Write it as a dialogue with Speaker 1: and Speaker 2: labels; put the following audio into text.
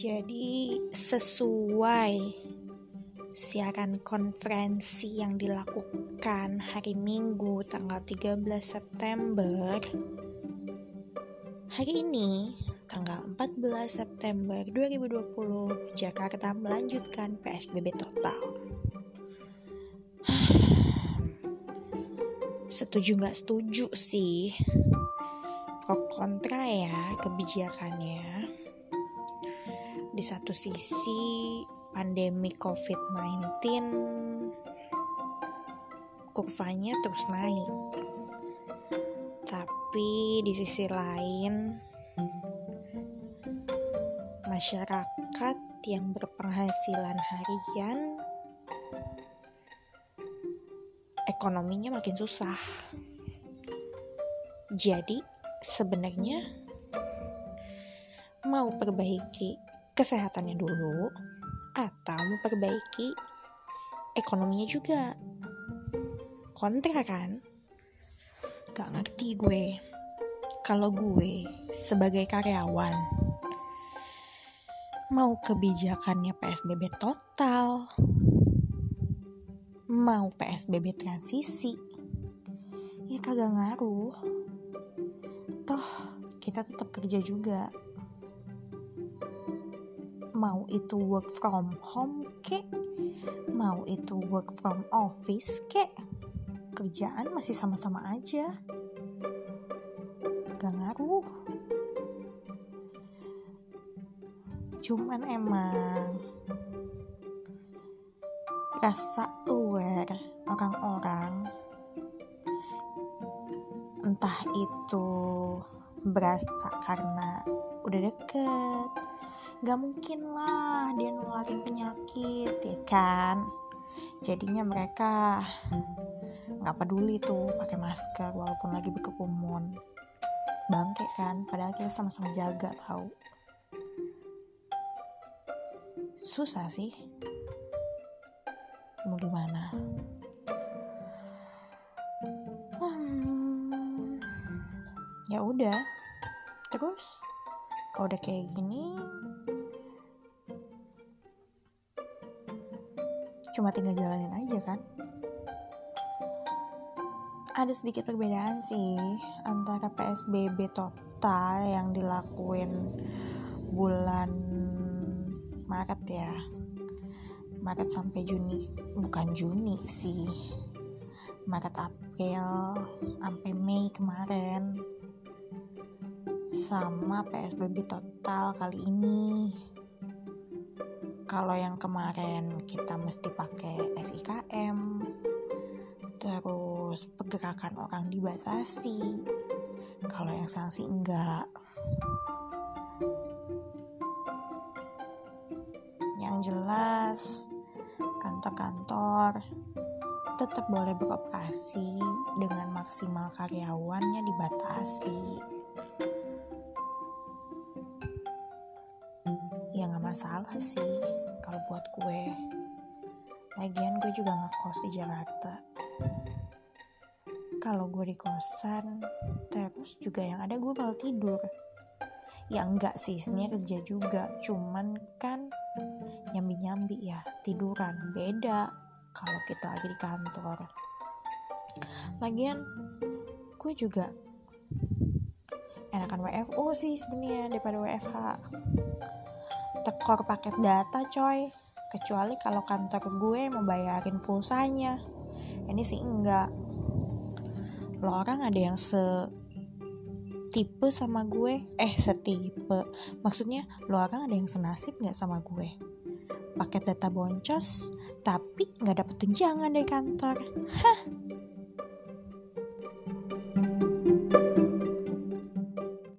Speaker 1: Jadi sesuai siaran konferensi yang dilakukan hari Minggu tanggal 13 September. Hari ini tanggal 14 September 2020 Jakarta melanjutkan PSBB total. Setuju nggak setuju sih? Pro kontra ya kebijakannya di satu sisi pandemi COVID-19 kurvanya terus naik. Tapi di sisi lain masyarakat yang berpenghasilan harian ekonominya makin susah. Jadi sebenarnya mau perbaiki kesehatannya dulu atau memperbaiki ekonominya juga. Kontra kan? Gak ngerti gue. Kalau gue sebagai karyawan mau kebijakannya PSBB total mau PSBB transisi ya kagak ngaruh. Toh kita tetap kerja juga mau itu work from home kek mau itu work from office kek kerjaan masih sama-sama aja. Gak ngaruh. Cuman emang rasa aware orang-orang entah itu berasa karena udah deket Gak mungkin lah dia nularin penyakit ya kan? Jadinya mereka nggak peduli tuh pakai masker walaupun lagi berkerumun. Bangke kan? Padahal kita sama-sama jaga tahu? Susah sih. Mau gimana? Hmm, ya udah. Terus kalau udah kayak gini cuma tinggal jalanin aja kan? Ada sedikit perbedaan sih antara PSBB total yang dilakuin bulan Maret ya. Maret sampai Juni. Bukan Juni sih. Maret April sampai Mei kemarin. Sama PSBB total kali ini kalau yang kemarin kita mesti pakai SIKM terus pergerakan orang dibatasi. Kalau yang sanksi enggak. Yang jelas kantor-kantor tetap boleh beroperasi dengan maksimal karyawannya dibatasi ya nggak masalah sih. Kalau buat gue lagian gue juga ngekos di Jakarta. Kalau gue di kosan terus juga yang ada gue bakal tidur. Ya enggak sih sebenarnya kerja juga. Cuman kan nyambi nyambi ya tiduran. Beda kalau kita lagi di kantor. Lagian gue juga enakan WFO sih sebenarnya daripada WFH tekor paket data coy. Kecuali kalau kantor gue mau bayarin pulsanya. Ini sih enggak. Lo orang ada yang se tipe sama gue? Eh setipe. Maksudnya lo orang ada yang senasib nggak sama gue? Paket data boncos tapi nggak dapet tunjangan dari kantor. Hah